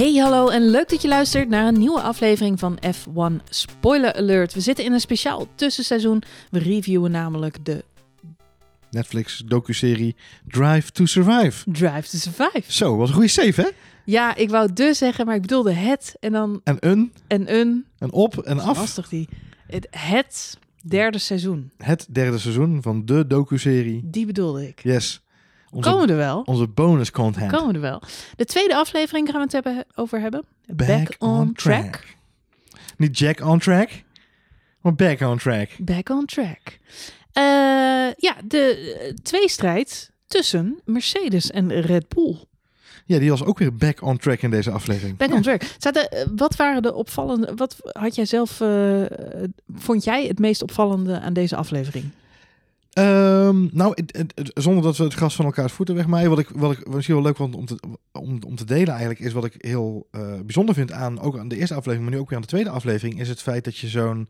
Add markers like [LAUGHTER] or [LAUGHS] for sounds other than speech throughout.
Hey, hallo en leuk dat je luistert naar een nieuwe aflevering van F1 Spoiler Alert. We zitten in een speciaal tussenseizoen. We reviewen namelijk de Netflix docuserie Drive to Survive. Drive to Survive. Zo, wat een goede save, hè? Ja, ik wou de zeggen, maar ik bedoelde het en dan En een, en een. en op en af. Lastig die. Het, het derde seizoen. Het derde seizoen van de docuserie. Die bedoelde ik. Yes. Onze, Komen we er wel. onze bonus content. Komen we er wel. De tweede aflevering gaan we het hebben, over hebben. Back, on, track. Niet Jack on track, maar back on track. Back on track. Eh, ja, de eh, tweestrijd tussen Mercedes en Red Bull. Ja, die was ook weer back on track in deze aflevering. Back Ja. on track. Zaten, eh, wat waren de opvallende... Wat had jij zelf... vond jij het meest opvallende aan deze aflevering? Ehm, nou, zonder dat we het gras van elkaars voeten wegmaaien. Wat ik, wat ik misschien wel leuk vond om te, om, om te delen eigenlijk, is wat ik heel eh, bijzonder vind aan, ook aan de eerste aflevering, maar nu ook weer aan de tweede aflevering, is het feit dat je zo'n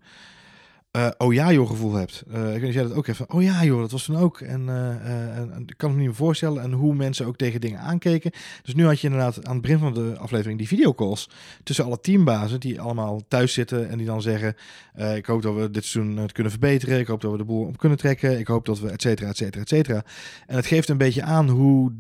eh, oh ja joh gevoel hebt. Eh, ik weet niet of jij dat ook van, Oh ja joh, dat was toen ook. En, eh, en, ik kan het me niet meer voorstellen. En hoe mensen ook tegen dingen aankeken. Dus nu had je inderdaad aan het begin van de aflevering die videocalls tussen alle teambazen die allemaal thuis zitten en die dan zeggen, ik hoop dat we dit seizoen het kunnen verbeteren. Ik hoop dat we de boel op kunnen trekken. Ik hoop dat we et cetera, et cetera, et cetera. En het geeft een beetje aan hoe,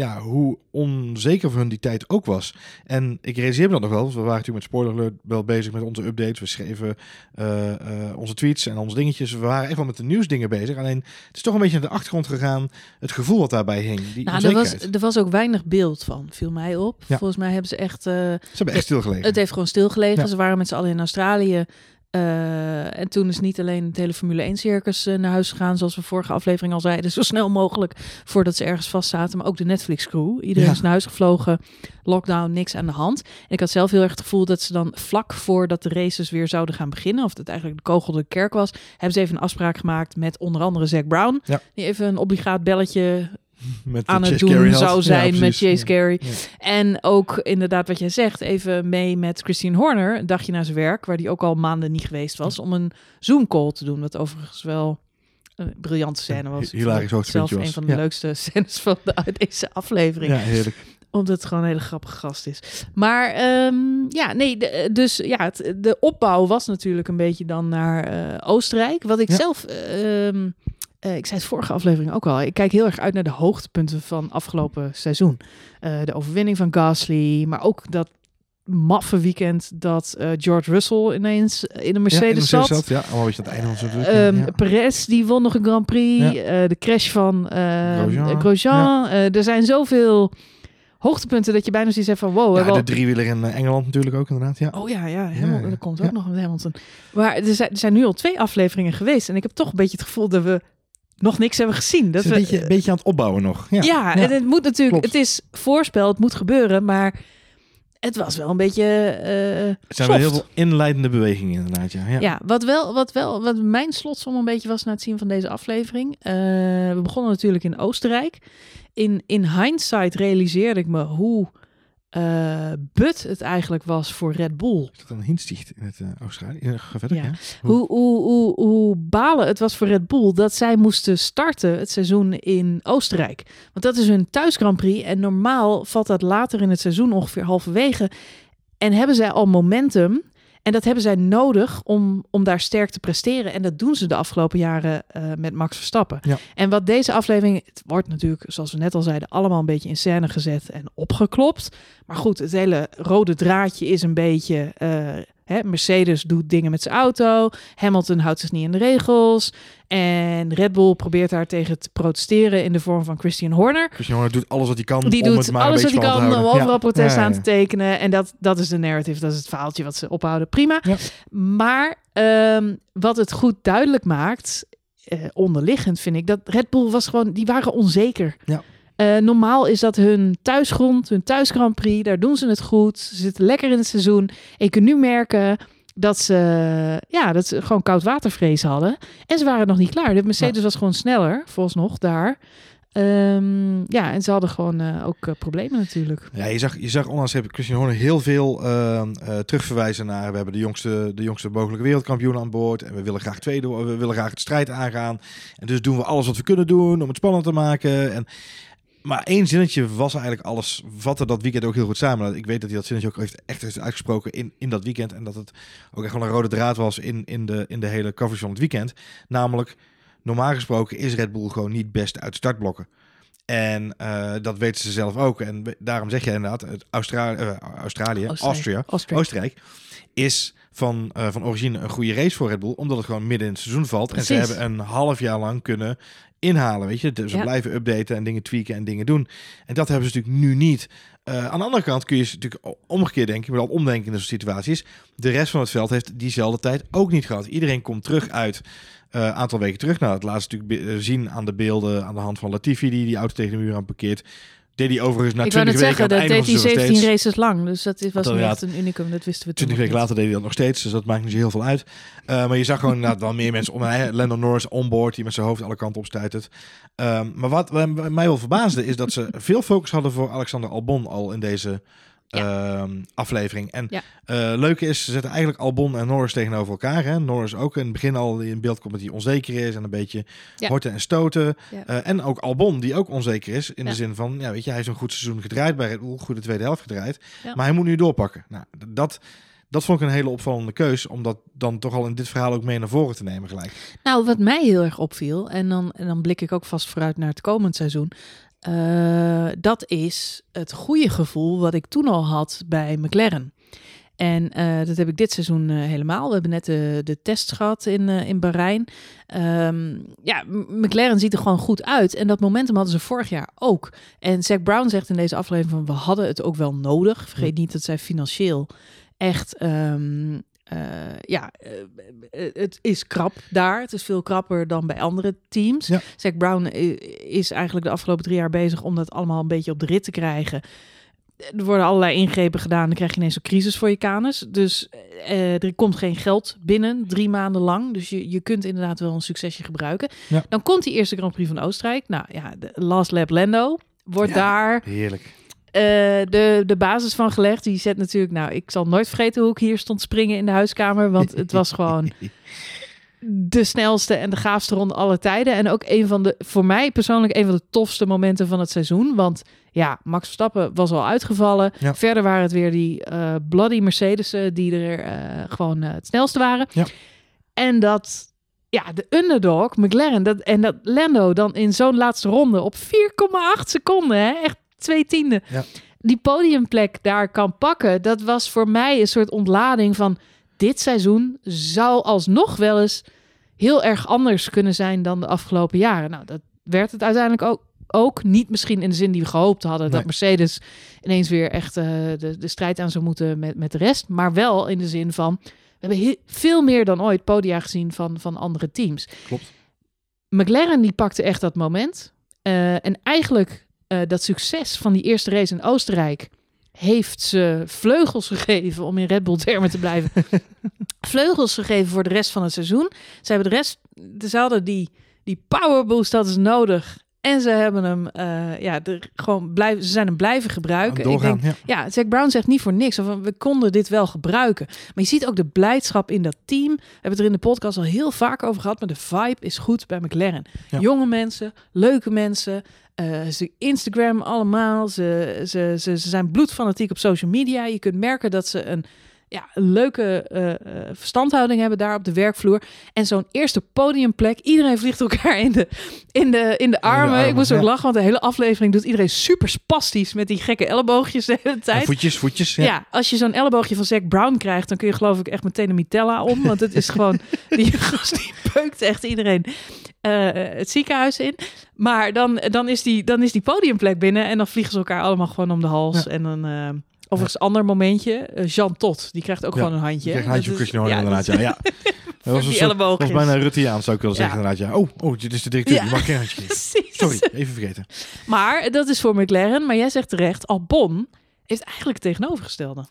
ja, hoe onzeker voor hun die tijd ook was. En ik realiseer me dat nog wel. want We waren natuurlijk met Spoiler Alert wel bezig met onze updates. We schreven eh, eh, onze tweets en onze dingetjes. We waren echt wel met de nieuwsdingen bezig. Alleen het is toch een beetje naar de achtergrond gegaan. Het gevoel wat daarbij hing. Die Nou, er was, er was ook weinig beeld van, viel mij op. Ja. Volgens mij hebben ze echt... eh, Ze hebben echt stilgelegen. het heeft gewoon stilgelegen. Ja. Ze waren met z'n allen in Australië. Eh, en toen is niet alleen het hele Formule 1 circus eh, naar huis gegaan, zoals we vorige aflevering al zeiden, zo snel mogelijk voordat ze ergens vast zaten, maar ook de Netflix crew. Iedereen Ja. is naar huis gevlogen, lockdown, niks aan de hand. En ik had zelf heel erg het gevoel dat ze dan vlak voordat de races weer zouden gaan beginnen, of dat eigenlijk de kogel de kerk was, hebben ze even een afspraak gemaakt met onder andere Zack Brown, Ja. die even een obligaat belletje [LAUGHS] met aan het Chase doen had. zou Ja, zijn met. Chase. Carey. Ja. En ook inderdaad wat jij zegt, even mee met Christine Horner, een dagje na zijn werk, waar die ook al maanden niet geweest was, om een Zoom call te doen, wat overigens wel een briljante scène was. Hilarisch het hoogtepuntje Zelf was. een van de leukste [LAUGHS] scènes van de, uit deze aflevering, Ja, heerlijk. omdat het gewoon een hele grappige gast is. Maar ehm, ja, nee, de- dus ja, het, de opbouw was natuurlijk een beetje dan naar eh, Oostenrijk, wat ik Ja. zelf... ehm, eh, ik zei het vorige aflevering ook al. Ik kijk heel erg uit naar de hoogtepunten van afgelopen seizoen. Eh, de overwinning van Gasly, maar ook dat maffe weekend dat eh, George Russell ineens in Ja, de Mercedes zat. zat. Ja, allemaal een beetje aan het einde van druk. Ehm ja, ja. Perez die won nog een Grand Prix. Ja. De crash van eh, Grosjean. Grosjean. Er zijn zoveel hoogtepunten dat je bijna zoiets hebt van wow. Ja, hebben de driewieler in Engeland natuurlijk ook inderdaad. Ja. Oh ja, ja, ja. er komt ook Ja. nog een Hamilton. Maar er zijn, er zijn nu al twee afleveringen geweest. En ik heb toch een beetje het gevoel dat we nog niks hebben gezien. Dat is een we, beetje, een beetje aan het opbouwen nog. Ja, ja, en het moet natuurlijk, klopt. het is voorspel, het moet gebeuren, maar het was wel een beetje eh Er zijn wel heel veel inleidende bewegingen inderdaad. Ja. Ja. Ja, wat wel, wat wel, wat mijn slotsom een beetje was na het zien van deze aflevering. Eh, we begonnen natuurlijk in Oostenrijk. In, in hindsight realiseerde ik me hoe eh but het eigenlijk was voor Red Bull. Is dat een hintsticht in het uh, Australië? Ja, ga verder. Ja. Ja. Hoe- Hoe, hoe, hoe, hoe balen het was voor Red Bull dat zij moesten starten het seizoen in Oostenrijk. Want dat is hun thuis Grand Prix. En normaal valt dat later in het seizoen ongeveer halverwege. En hebben zij al momentum. En dat hebben zij nodig om, om daar sterk te presteren. En dat doen ze de afgelopen jaren eh, met Max Verstappen. Ja. En wat deze aflevering, het wordt natuurlijk, zoals we net al zeiden, allemaal een beetje in scène gezet en opgeklopt. Maar goed, het hele rode draadje is een beetje. eh, hè, Mercedes doet dingen met zijn auto. Hamilton houdt zich niet in de regels. En Red Bull probeert daar tegen te protesteren in de vorm van Christian Horner. Christian Horner doet alles wat hij kan Die om doet het maar alles wat hij kan om overal protest Ja, ja, aan te tekenen. En dat, dat is de narrative, dat is het verhaaltje wat ze ophouden. Prima. Ja. Maar ehm, wat het goed duidelijk maakt, eh, onderliggend vind ik, dat Red Bull was gewoon, die waren onzeker. Ja. Eh, normaal is dat hun thuisgrond, hun thuis Grand Prix. Daar doen ze het goed. Ze zitten lekker in het seizoen. En je kunt nu merken dat ze, ja, dat ze gewoon koud watervrees hadden. En ze waren nog niet klaar. De Mercedes was gewoon sneller, volgens nog, daar. Ehm, ja, en ze hadden gewoon eh, ook eh, problemen natuurlijk. Ja, je zag, je zag onlangs heb Christian Horner heel veel eh, eh, terugverwijzen naar. We hebben de jongste, de jongste mogelijke wereldkampioen aan boord. En we willen graag tweede, we willen graag de strijd aangaan. En dus doen we alles wat we kunnen doen om het spannend te maken. En maar één zinnetje was eigenlijk alles, vatte dat weekend ook heel goed samen. Ik weet dat hij dat zinnetje ook heeft, echt heeft uitgesproken in, in dat weekend. En dat het ook echt wel een rode draad was in, in, de, in de hele coverage van het weekend. Namelijk, normaal gesproken is Red Bull gewoon niet best uit startblokken. En uh, dat weten ze zelf ook. En daarom zeg je inderdaad, het Austra uh, Australië, Oostenrijk. Austria, Oostenrijk. Oostenrijk, is van, uh, van origine een goede race voor Red Bull. Omdat het gewoon midden in het seizoen valt. Precies. En ze hebben een half jaar lang kunnen inhalen, weet je. Dus Ja. blijven updaten en dingen tweaken en dingen doen. En dat hebben ze natuurlijk nu niet. Uh, aan de andere kant kun je ze natuurlijk omgekeerd denken, moet al omdenken in deze situaties. De rest van het veld heeft diezelfde tijd ook niet gehad. Iedereen komt terug uit een uh, aantal weken terug. Nou, het laatste natuurlijk be- zien aan de beelden aan de hand van Latifi die die auto tegen de muur aan parkeert. Deed hij overigens na Ik wou 20 net weken zeggen, het dat deed hij het seizoen 17 nog steeds. races lang. Dus dat is- was Dat echt een unicum. Dat wisten we toen 20 nog weken later deed hij dat nog steeds, dus dat maakt niet zo heel veel uit. Uh, maar je zag gewoon inderdaad wel meer mensen om. Hè, Lando Norris onboard, die met zijn hoofd alle kanten op stuitert. Um, maar wat mij wel verbaasde, is dat ze veel focus hadden voor Alexander Albon al in deze ja. um, aflevering. En Ja. uh, leuke is, ze zetten eigenlijk Albon en Norris tegenover elkaar. Hè. Norris ook in het begin al in beeld komt dat hij onzeker is en een beetje Ja. horten en stoten. Uh, en ook Albon, die ook onzeker is. In de zin van, ja, weet je, hij heeft een goed seizoen gedraaid bij Red Bull, goede tweede helft gedraaid. Maar hij moet nu doorpakken. Nou, dat, dat vond ik een hele opvallende keus, om dat dan toch al in dit verhaal ook mee naar voren te nemen gelijk. Nou, wat mij heel erg opviel, en dan, en dan blik ik ook vast vooruit naar het komend seizoen. Eh, dat is het goede gevoel wat ik toen al had bij McLaren. En eh, dat heb ik dit seizoen eh, helemaal. We hebben net de, de test gehad in, eh, in Bahrein. Ehm, ja, McLaren ziet er gewoon goed uit. En dat momentum hadden ze vorig jaar ook. En Zack Brown zegt in deze aflevering van... we hadden het ook wel nodig. Vergeet niet dat zij financieel echt... ehm, uh, ja, uh, het is krap daar. Het is veel krapper dan bij andere teams. Ja. Brown is eigenlijk de afgelopen drie jaar bezig om dat allemaal een beetje op de rit te krijgen. Er worden allerlei ingrepen gedaan. Dan krijg je ineens een crisis voor je kanus. Dus uh, er komt geen geld binnen drie maanden lang. Dus je, je kunt inderdaad wel een succesje gebruiken. Ja. Dan komt die eerste Grand Prix van Oostenrijk. Nou ja, de Last Lap Lando wordt Ja, daar Heerlijk. Uh, de, de basis van gelegd. Die zet natuurlijk, nou, ik zal nooit vergeten hoe ik hier stond springen in de huiskamer. Want het was gewoon [LAUGHS] de snelste en de gaafste ronde alle tijden. En ook een van de, voor mij persoonlijk, een van de tofste momenten van het seizoen. Want ja, Max Verstappen was al uitgevallen. Ja. Verder waren het weer die uh, bloody Mercedes'en die er uh, gewoon het snelste waren. Ja. En dat ja, de underdog, McLaren, dat, en dat Lando dan in zo'n laatste ronde op 4,8 seconden, hè, echt twee tienden, Ja. die podiumplek daar kan pakken. Dat was voor mij een soort ontlading van dit seizoen zou alsnog wel eens heel erg anders kunnen zijn dan de afgelopen jaren. Nou, dat werd het uiteindelijk ook. Ook niet misschien in de zin die we gehoopt hadden, Nee. dat Mercedes ineens weer echt uh, de, de strijd aan zou moeten met, met de rest. Maar wel in de zin van, we hebben he- veel meer dan ooit podia gezien van, van andere teams. Klopt. McLaren die pakte echt dat moment. Uh, en eigenlijk uh, dat succes van die eerste race in Oostenrijk heeft ze vleugels gegeven om in Red Bull termen te blijven. [LAUGHS] vleugels gegeven voor de rest van het seizoen. Ze hebben de rest, ze hadden die, die power boost dat is nodig. En ze hebben hem, uh, ja, er gewoon blijven, ze zijn hem blijven gebruiken. Doorgaan, Ik denk, ja. Zack Brown zegt niet voor niks. Of we konden dit wel gebruiken. Maar je ziet ook de blijdschap in dat team. We hebben het er in de podcast al heel vaak over gehad. Maar de vibe is goed bij McLaren. Ja. Jonge mensen, leuke mensen. Uh, ze Instagram allemaal. Ze, ze, ze, ze zijn bloedfanatiek op social media. Je kunt merken dat ze een ja, een leuke uh, uh, verstandhouding hebben daar op de werkvloer. En zo'n eerste podiumplek. Iedereen vliegt elkaar in de, in de, in de, armen. armen, Ik moest ook ja. lachen, want de hele aflevering doet iedereen super spastisch met die gekke elleboogjes de hele tijd. En voetjes, voetjes. Ja. Ja. als je zo'n elleboogje van Zack Brown krijgt, dan kun je geloof ik echt meteen een mitella om. Want het is gewoon, [LAUGHS] die gast die peukt echt iedereen uh, het ziekenhuis in. Maar dan, dan, is die, dan is die podiumplek binnen en dan vliegen ze elkaar allemaal gewoon om de hals. Ja. En dan... Uh, Overigens, ander momentje. Uh, Jean Tot, die krijgt ook gewoon een handje. Die krijgt een handje voor is- Christian inderdaad. Ja, ja. [LAUGHS] Dat was, een soort, dat was bijna Rutteaans, zou ik willen zeggen Ja. inderdaad. Ja. Oh, oh, dit is de directeur. Ja. Die mag geen handje. [LAUGHS] Sorry, even vergeten. Maar dat is voor McLaren. Maar jij zegt terecht, Albon heeft eigenlijk het tegenovergestelde.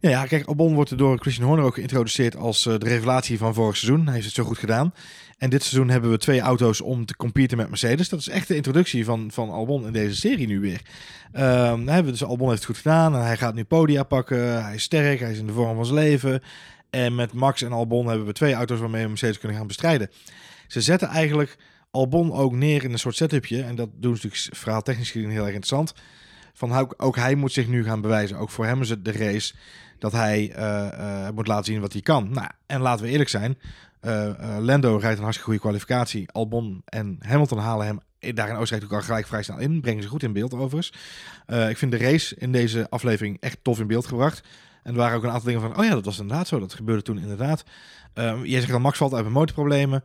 Ja, ja, kijk, Albon wordt door Christian Horner ook geïntroduceerd als uh, de revelatie van vorig seizoen. Hij heeft het zo goed gedaan. En dit seizoen hebben we twee auto's om te competen met Mercedes. Dat is echt de introductie van, van Albon in deze serie nu weer. Hebben dus Albon heeft het goed gedaan en hij gaat nu podia pakken. Hij is sterk, hij is in de vorm van zijn leven. En met Max en Albon hebben we twee auto's waarmee we Mercedes kunnen gaan bestrijden. Ze zetten eigenlijk Albon ook neer in een soort setupje. En dat doen ze natuurlijk verhaal technisch gezien heel erg interessant. Van ook, hij moet zich nu gaan bewijzen. Ook voor hem is het de race dat hij uh, moet laten zien wat hij kan. Nou, en laten we eerlijk zijn. Uh, Lando rijdt een hartstikke goede kwalificatie. Albon en Hamilton halen hem daar in Oostenrijk ook al gelijk vrij snel in. Brengen ze goed in beeld overigens. ik vind de race in deze aflevering echt tof in beeld gebracht. En er waren ook een aantal dingen van, oh ja, dat was inderdaad zo. Dat gebeurde toen inderdaad. Uh, jij zegt dan, Max valt uit met motorproblemen.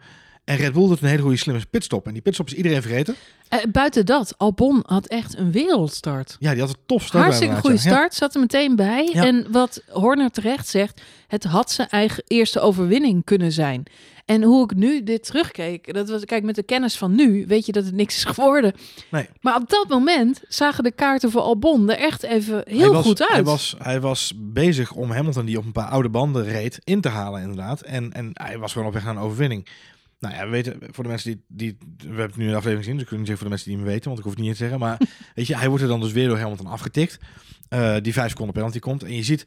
En Red Bull doet een hele goede slimme pitstop. En die pitstop is iedereen vergeten. Uh, buiten dat, Albon had echt een wereldstart. Ja, die had een tof start. Hartstikke goede start, zat er meteen bij. En wat Horner terecht zegt, het had zijn eigen eerste overwinning kunnen zijn. En hoe ik nu dit terugkeek, dat was, kijk, met de kennis van nu, weet je dat het niks is geworden. Nee. Maar op dat moment zagen de kaarten voor Albon er echt even heel goed uit. Hij was, hij was bezig om Hamilton, die op een paar oude banden reed, in te halen inderdaad. En, en hij was gewoon op weg naar een overwinning. Nou ja, we weten, voor de mensen die, die we hebben het nu in de aflevering gezien, dus ik kan niet zeggen voor de mensen die meer weten, want ik hoef het niet te zeggen. Maar [LAUGHS] weet je, hij wordt er dan dus weer door Hamilton afgetikt. Uh, die vijf seconden penalty komt. En je ziet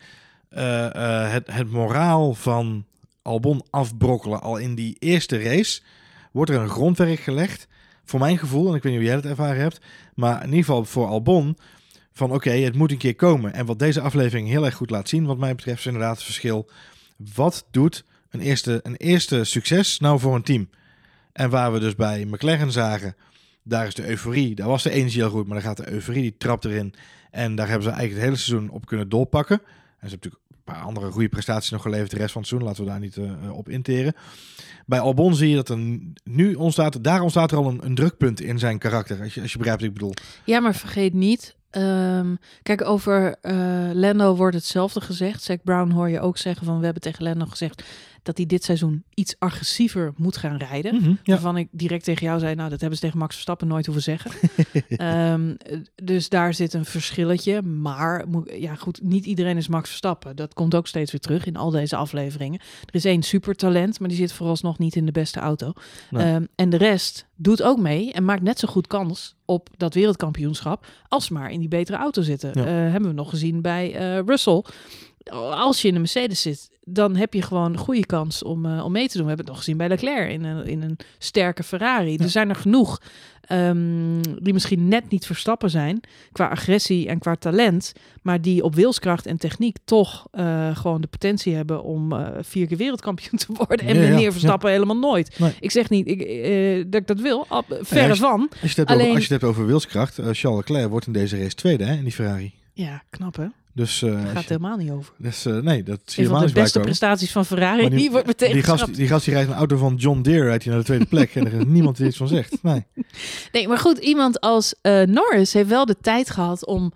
uh, uh, het, het moraal van Albon afbrokkelen. Al in die eerste race wordt er een grondwerk gelegd. Voor mijn gevoel, en ik weet niet hoe jij het ervaren hebt, maar in ieder geval voor Albon. Van oké, het moet een keer komen. En wat deze aflevering heel erg goed laat zien, wat mij betreft, is inderdaad het verschil. Wat doet een eerste, een eerste succes nou voor een team? En waar we dus bij McLaren zagen, daar is de euforie, daar was de energie al goed, maar dan gaat de euforie, die trapt erin. En daar hebben ze eigenlijk het hele seizoen op kunnen doorpakken. En ze hebben natuurlijk een paar andere goede prestaties nog geleverd de rest van het seizoen. Laten we daar niet uh, op interen. Bij Albon zie je dat er nu ontstaat, daar ontstaat er al een, een drukpunt in zijn karakter. Als je, als je begrijpt ik bedoel. Ja, maar vergeet niet. Um, kijk, over uh, Lando wordt hetzelfde gezegd. Zack Brown hoor je ook zeggen van we hebben tegen Lando gezegd dat hij dit seizoen iets agressiever moet gaan rijden. Mm -hmm, ja. Waarvan ik direct tegen jou zei, nou dat hebben ze tegen Max Verstappen nooit hoeven zeggen. um, [LAUGHS] dus daar zit een verschilletje. Maar ja goed, niet iedereen is Max Verstappen. Dat komt ook steeds weer terug in al deze afleveringen. Er is één supertalent, maar die zit vooralsnog niet in de beste auto. Nee. Um, en de rest doet ook mee en maakt net zo goed kans op dat wereldkampioenschap als maar in die betere auto zitten. Ja. Uh, hebben we nog gezien bij uh, Russell als je in een Mercedes zit, dan heb je gewoon een goede kans om, uh, om mee te doen. We hebben het nog gezien bij Leclerc in een, in een sterke Ferrari. Ja. Er zijn er genoeg um, die misschien net niet verstappen zijn qua agressie en qua talent, maar die op wilskracht en techniek toch uh, gewoon de potentie hebben om uh, vier keer wereldkampioen te worden. En ja, meneer ja, Verstappen helemaal nooit. Nee. Ik zeg niet ik, dat ik dat wil, verre als, van. Als je, het hebt Alleen... over, als je het hebt over wilskracht, Charles Leclerc wordt in deze race tweede hè, in die Ferrari. Ja, knap hè? Dus, uh, Daar gaat het helemaal niet over. Dus, uh, nee, dat zie je helemaal niet de beste prestaties van Ferrari, die, die, wordt meteen die gast, die gast die rijdt een auto van John Deere, rijdt hij naar de tweede plek. en er is [LAUGHS] niemand die iets van zegt. Nee, nee maar goed, iemand als uh, Norris heeft wel de tijd gehad om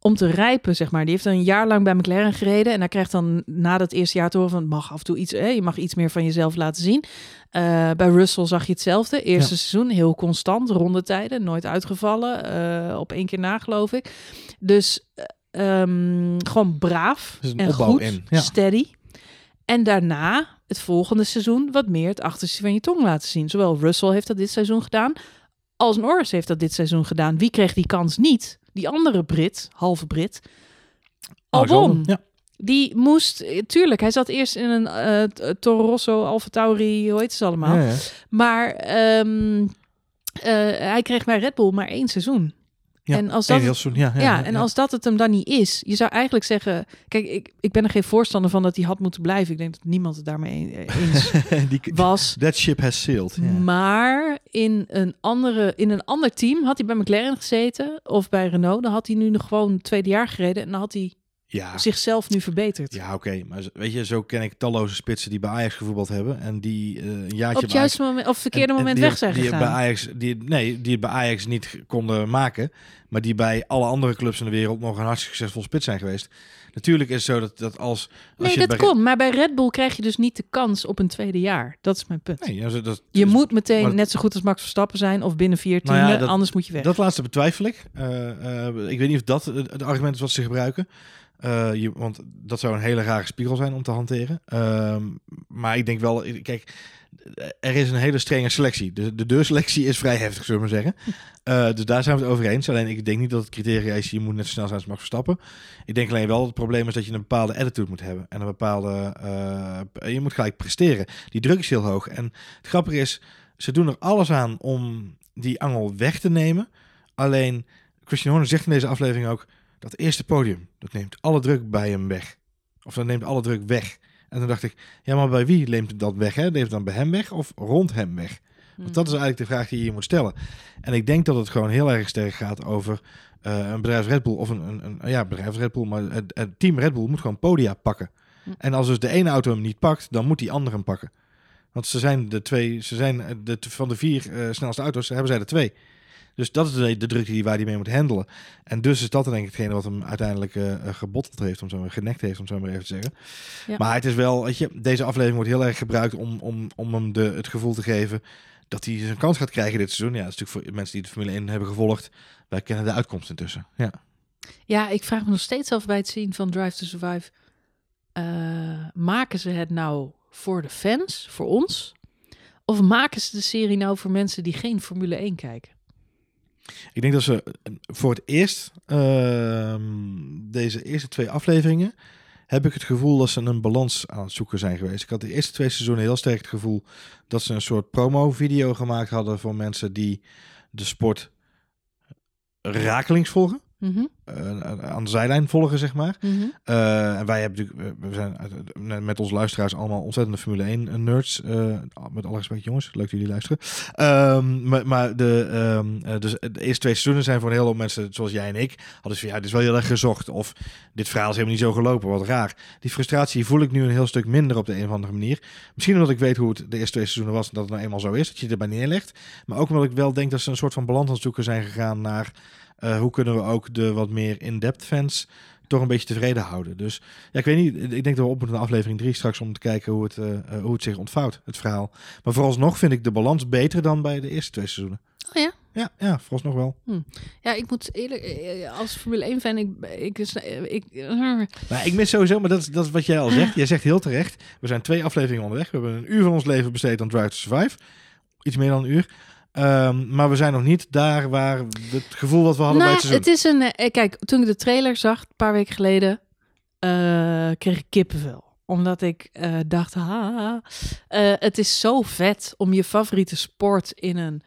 om te rijpen, zeg maar. Die heeft een jaar lang bij McLaren gereden. En hij krijgt dan na dat eerste jaar te horen van... mag af en toe iets, hè, je mag iets meer van jezelf laten zien. Uh, bij Russell zag je hetzelfde. Eerste ja. seizoen heel constant, rondetijden, nooit uitgevallen. Uh, op één keer na, geloof ik. Dus um, gewoon braaf en goed, in. Ja. steady. En daarna, het volgende seizoen, wat meer het achterste van je tong laten zien. Zowel Russell heeft dat dit seizoen gedaan, als Norris heeft dat dit seizoen gedaan. Wie kreeg die kans niet? Die andere Brit, halve Brit, Albon. Oh, ja. Die moest, tuurlijk, hij zat eerst in een uh, Toro Rosso, Alfa Tauri, hoe heet ze allemaal. Ja, ja. Maar um, uh, hij kreeg bij Red Bull maar één seizoen. Ja, en als dat, soon, ja, ja, ja, en als dat het hem dan niet is, je zou eigenlijk zeggen, kijk, ik, ik ben er geen voorstander van dat hij had moeten blijven. Ik denk dat niemand het daarmee eens [LAUGHS] Die, was. That ship has sailed. Yeah. Maar in een andere, in een ander team had hij bij McLaren gezeten of bij Renault, dan had hij nu nog gewoon het tweede jaar gereden en dan had hij ja. zichzelf nu verbeterd. Ja, oké. Okay. Maar weet je, zo ken ik talloze spitsen die bij Ajax gevoetbald hebben. En die uh, een jaartje Op het juiste moment, of verkeerde en, moment en weg zijn die gegaan. Bij Ajax, die, nee, die het bij Ajax niet konden maken. Maar die bij alle andere clubs in de wereld nog een hartstikke succesvol spits zijn geweest. Natuurlijk is het zo dat, dat als, als Nee, je dat kon. Maar bij Red Bull krijg je dus niet de kans op een tweede jaar. Dat is mijn punt. Nee, dat, je moet meteen maar, net zo goed als Max Verstappen zijn of binnen vier tienden, nou ja, anders moet je weg. Dat laatste betwijfel ik. Uh, uh, ik weet niet of dat het argument is wat ze gebruiken. Uh, je, want dat zou een hele rare spiegel zijn om te hanteren. Uh, maar ik denk wel, kijk, er is een hele strenge selectie. De, de deurselectie is vrij heftig, zullen we maar zeggen. Uh, [LAUGHS] dus daar zijn we het over eens. Alleen ik denk niet dat het criteria is, je moet net zo snel zijn als mag verstappen. Ik denk alleen wel dat het probleem is dat je een bepaalde attitude moet hebben. En een bepaalde, je moet gelijk presteren. Die druk is heel hoog. En het grappige is, Ze doen er alles aan om die angel weg te nemen. Alleen, Christian Horner zegt in deze aflevering ook... dat eerste podium, dat neemt alle druk bij hem weg. Of dat neemt alle druk weg. En toen dacht ik, ja, maar bij wie neemt het dat weg? Hè? Neemt het dan bij hem weg of rond hem weg? Want dat is eigenlijk de vraag die je hier moet stellen. En ik denk dat het gewoon heel erg sterk gaat over uh, een bedrijf Red Bull of een, een, een ja, bedrijf Red Bull, maar het, het, team Red Bull moet gewoon podia pakken. Hm. En als dus de ene auto hem niet pakt, dan moet die andere hem pakken. Want ze zijn de twee, ze zijn de, van de vier uh, snelste auto's, hebben zij er twee. Dus dat is de, de druk die waar hij mee moet handelen. En dus is dat denk ik hetgene wat hem uiteindelijk uh, gebotteld heeft, om zo maar genekt heeft, om zo maar even te zeggen. Ja. Maar het is wel, weet je, deze aflevering wordt heel erg gebruikt om, om, om hem de, het gevoel te geven dat hij zijn kans gaat krijgen dit seizoen. Ja, dat is natuurlijk voor mensen die de Formule 1 hebben gevolgd. Wij kennen de uitkomst intussen. Ja, ja ik vraag me nog steeds af bij het zien van Drive to Survive. Uh, maken ze het nou voor de fans, voor ons? Of maken ze de serie nou voor mensen die geen Formule 1 kijken? Ik denk dat ze voor het eerst uh, deze eerste twee afleveringen heb ik het gevoel dat ze een balans aan het zoeken zijn geweest. Ik had de eerste twee seizoenen heel sterk het gevoel dat ze een soort promo-video gemaakt hadden voor mensen die de sport rakelings volgen. Mm -hmm. uh, aan de zijlijn volgen, zeg maar. Mm -hmm. uh, en wij hebben natuurlijk, we zijn met onze luisteraars allemaal ontzettende Formule 1 nerds. Uh, met alle respect, jongens, leuk dat jullie luisteren. Um, maar, maar de, um, dus de eerste twee seizoenen zijn voor een hele hoop mensen, zoals jij en ik, hadden ze van ja, dit is wel heel erg gezocht. Of dit verhaal is helemaal niet zo gelopen, wat raar. Die frustratie voel ik nu een heel stuk minder op de een of andere manier. Misschien omdat ik weet hoe het de eerste twee seizoenen was en dat het nou eenmaal zo is, dat je erbij neerlegt. Maar ook omdat ik wel denk dat ze een soort van balans aan het zoeken zijn gegaan naar. Uh, hoe kunnen we ook de wat meer in-depth fans toch een beetje tevreden houden. Dus ja, ik weet niet. Ik denk dat we op moeten naar aflevering 3 straks om te kijken hoe het, uh, uh, hoe het zich ontvouwt, het verhaal. Maar vooralsnog vind ik de balans beter dan bij de eerste twee seizoenen. Oh ja? Ja, ja vooralsnog wel. Hm. Ja, ik moet eerlijk, als Formule 1 fan, ik, ik, ik, [LAUGHS] maar ik mis sowieso, maar dat is, dat is wat jij al zegt. Jij zegt heel terecht, we zijn twee afleveringen onderweg. We hebben een uur van ons leven besteed aan Drive to Survive. Iets meer dan een uur. Um, maar we zijn nog niet daar waar het gevoel wat we hadden nou, bij het seizoen. Het is een, uh, kijk, toen ik de trailer zag, een paar weken geleden, uh, kreeg ik kippenvel. Omdat ik uh, dacht, ha, het is zo vet om je favoriete sport in een,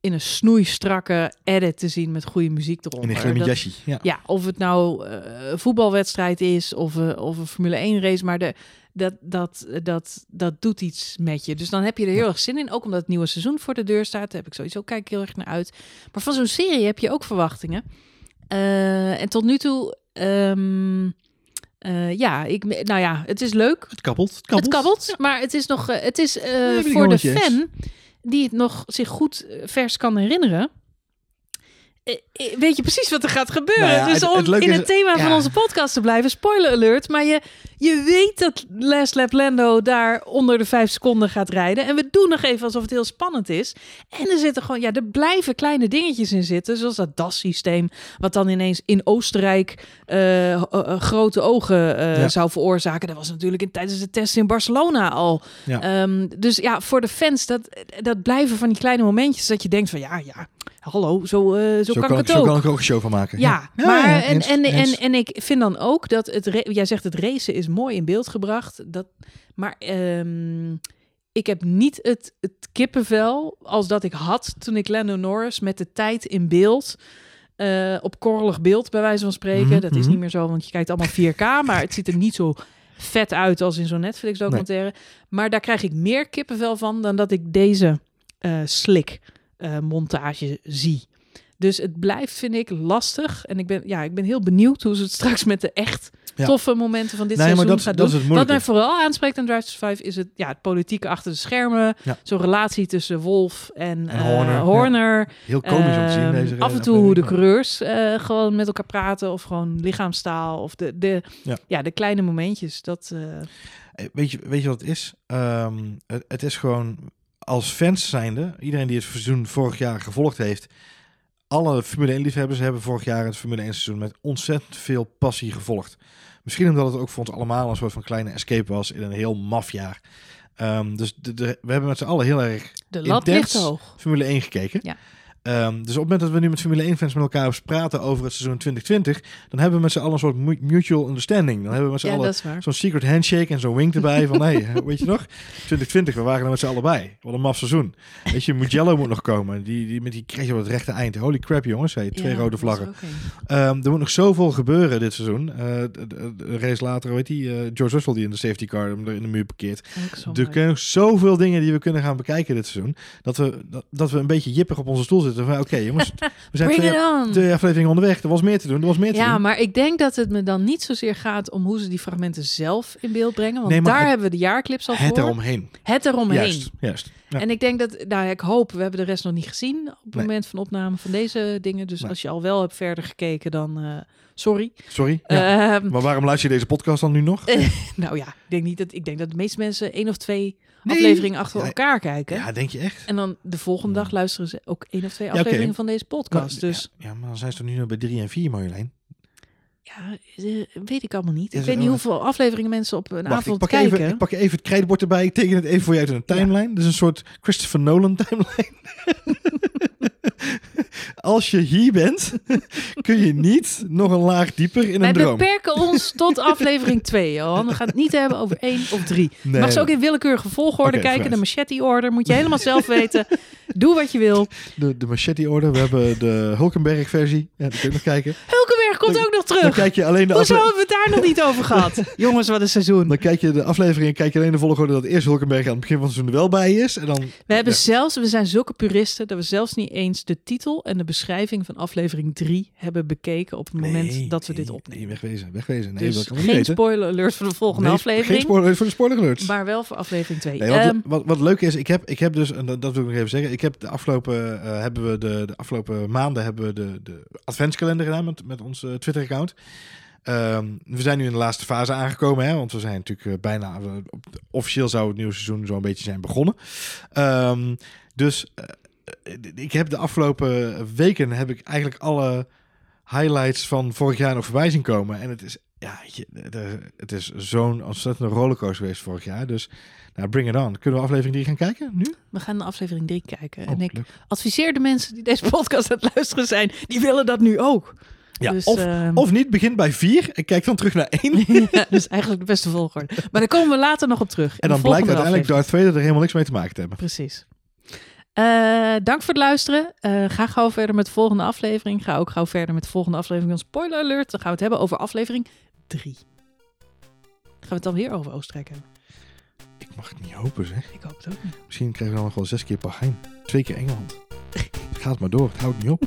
in een snoeistrakke edit te zien met goede muziek eronder. In een glimmend jasje, ja. ja. of het nou een voetbalwedstrijd is of, of een Formule 1 race, maar de, dat, dat, dat, dat doet iets met je. Dus dan heb je er heel erg zin in. Ook omdat het nieuwe seizoen voor de deur staat. Daar heb ik sowieso kijk heel erg naar uit. Maar van zo'n serie heb je ook verwachtingen. Uh, en tot nu toe... Um, uh, ja, ik, nou ja, het is leuk. Het kabbelt. Het kabbelt, het kabbelt ja. maar het is nog, uh, het is uh, voor de fan die het nog zich goed vers kan herinneren. Weet je precies wat er gaat gebeuren? Nou ja, dus om het in het thema van onze podcast te blijven, spoiler alert. Maar je, je weet dat Les Lap Lando daar onder de vijf seconden gaat rijden. En we doen nog even alsof het heel spannend is. En er zitten gewoon, ja, er blijven kleine dingetjes in zitten. Zoals dat DAS-systeem, wat dan ineens in Oostenrijk uh, uh, uh, grote ogen ja. zou veroorzaken. Dat was natuurlijk in, tijdens de test in Barcelona al. Um, dus ja, voor de fans, dat, dat blijven van die kleine momentjes dat je denkt van ja, ja, hallo, zo, uh, zo, zo kan, kan ik het zo ook. kan ik ook een show van maken. Ja, ja. maar ja, en, eens, en, eens. en, en ik vind dan ook dat het, jij zegt het racen is mooi in beeld gebracht, dat, maar um, ik heb niet het, het kippenvel als dat ik had toen ik Lando Norris met de tijd in beeld uh, op korrelig beeld bij wijze van spreken. Mhm, dat is mhm. niet meer zo, want je kijkt allemaal 4K, maar het ziet er niet zo vet uit als in zo'n Netflix documentaire. Maar daar krijg ik meer kippenvel van dan dat ik deze uh, slick uh, montage zie. Dus het blijft, vind ik, lastig. En ik ben, ja, ik ben heel benieuwd hoe ze het straks met de echt Ja. toffe momenten van dit Nee, seizoen dat, gaat dat doen. Wat mij vooral aanspreekt aan Drive to Survive is het, ja, het politieke achter de schermen. Ja. Zo'n relatie tussen Wolf en, En eh, Horner. Heel komisch om te zien Ehm, deze af en toe hoe de coureurs eh, gewoon met elkaar praten of gewoon lichaamstaal of de, de, Ja. de kleine momentjes. Dat, eh, Eh, Weet je, weet je wat het is? Ehm, het, het is gewoon als fans zijnde, iedereen die het seizoen vorig jaar gevolgd heeft, alle Formule 1 liefhebbers hebben vorig jaar het Formule 1 seizoen met ontzettend veel passie gevolgd. Misschien omdat het ook voor ons allemaal een soort van kleine escape was in een heel maf jaar. Ehm, dus de, de- we hebben met z'n allen heel erg de lat ligt hoog. Formule 1 gekeken. Ja. Ehm, dus op het moment dat we nu met Formule 1-fans met elkaar praten over het seizoen 2020, dan hebben we met z'n allen een soort mu- mutual understanding. Dan hebben we met z'n Ja, allen zo'n secret handshake en zo'n wink erbij van, hé, [LAUGHS] hey, weet je nog? 2020, we waren er met z'n allen bij. Wat een maf seizoen. Weet je, Mugello moet nog komen. Die, die, met die kreeg je op het rechte eind. Holy crap, jongens. Hey, twee Ja, rode vlaggen. een. Ehm, er moet nog zoveel gebeuren dit seizoen. Eh, de, de- de race later, weet die, eh, George Russell die in de safety car in de muur parkeert. Er kunnen nog zoveel dingen die we kunnen gaan bekijken dit seizoen. Dat we, dat, dat we een beetje jippig op onze stoel zitten. Oké [LAUGHS] jongens, we zijn Bring twee, afleveringen onderweg. Er was meer te doen, er was meer te Ja, doen. maar ik denk dat het me dan niet zozeer gaat om hoe ze die fragmenten zelf in beeld brengen. Want Nee, daar het- hebben we de jaarclips al Het voor. eromheen. Het eromheen. Juist, juist. Ja. En ik denk dat, nou ja, ik hoop, we hebben de rest nog niet gezien op het Nee. moment van opname van deze dingen. Dus Nee. als je al wel hebt verder gekeken, dan eh, sorry. Sorry. Ja. Ehm, maar waarom luister je deze podcast dan nu nog? [LAUGHS] nou ja, ik denk niet dat ik denk dat de meeste mensen één of twee Nee. afleveringen achter Ja, elkaar kijken. Ja, denk je echt? En dan de volgende dag luisteren ze ook één of twee afleveringen van deze podcast. Maar- dus ja, ja, maar dan zijn ze toch nu nog bij 3 en 4, Marjolein? ja, weet ik allemaal niet. Ik weet niet hoeveel afleveringen mensen op een Wacht, ik avond pak, kijken. even, ik pak even het krijtbord erbij. Ik teken het even voor je uit in een timeline. Is een soort Christopher Nolan timeline. [LAUGHS] Als je hier bent, [LAUGHS] kun je niet nog een laag dieper in Wij een droom. beperken ons tot aflevering 2, Johan. We gaan het niet hebben over één of drie. Nee, Je mag ze ook in willekeurige volgorde kijken. De machete-order moet je helemaal zelf weten. Doe wat je wil. de, de machete order. We hebben de Hulkenberg versie. Ja, dat kun je nog kijken. Hulkenberg komt Dan- ook nog Dan terug. kijk je alleen de Hoezo afle- hebben we het daar nog niet over gehad? [LAUGHS] Jongens, wat een seizoen. Dan kijk je de aflevering en kijk je alleen de volgorde dat eerst Hulkenberg aan het begin van het seizoen er wel bij is. En dan, We hebben Ja. zelfs, we zijn zulke puristen dat we zelfs niet eens de titel en de beschrijving van aflevering 3 hebben bekeken op het moment Nee, dat we dit opnemen. Nee, wegwezen, wegwezen. Nee, dus dat kan niet geen weten. spoiler alert voor de volgende Nee, aflevering. Geen spoiler voor de spoiler alerts. Maar wel voor aflevering 2. Nee, wat, wat, wat leuk is, ik heb, ik heb dus, en dat, dat wil ik nog even zeggen, ik heb de afgelopen, eh, hebben we de, de afgelopen maanden hebben we de, de adventskalender gedaan met, met ons eh, Twitter-account. Ehm, we zijn nu in de laatste fase aangekomen, hè, want we zijn natuurlijk eh, bijna, eh, officieel zou het nieuwe seizoen zo'n beetje zijn begonnen. Ehm, dus eh, ik heb de afgelopen weken heb ik eigenlijk alle highlights van vorig jaar nog voorbij zien komen. En het is, ja, de- het is zo'n ontzettende rollercoaster geweest vorig jaar. Dus nou, bring it on. Kunnen we aflevering 3 gaan kijken nu? We gaan naar aflevering 3 kijken. Oh, en ik leuk. adviseer de mensen die deze [LAUGHS] podcast aan het luisteren zijn, die willen dat nu ook. Ja, dus, of, ehm, of niet, begin bij 4 en kijk dan terug naar 1. [LAUGHS] ja, dat is eigenlijk de beste volgorde. Maar daar komen we later nog op terug. En dan blijkt uiteindelijk aflevering. Darth Vader er helemaal niks mee te maken te hebben. Precies. Eh, dank voor het luisteren. Eh, ga gauw verder met de volgende aflevering. Ga ook gauw verder met de volgende aflevering van Spoiler Alert. Dan gaan we het hebben over aflevering 3. Gaan we het dan weer over Oostenrijk hebben? Ik mag het niet hopen zeg. Ik hoop het ook niet. Misschien krijgen we dan nog wel zes keer Bahrein. Twee keer Engeland. [LAUGHS] Het gaat maar door, het houdt niet op.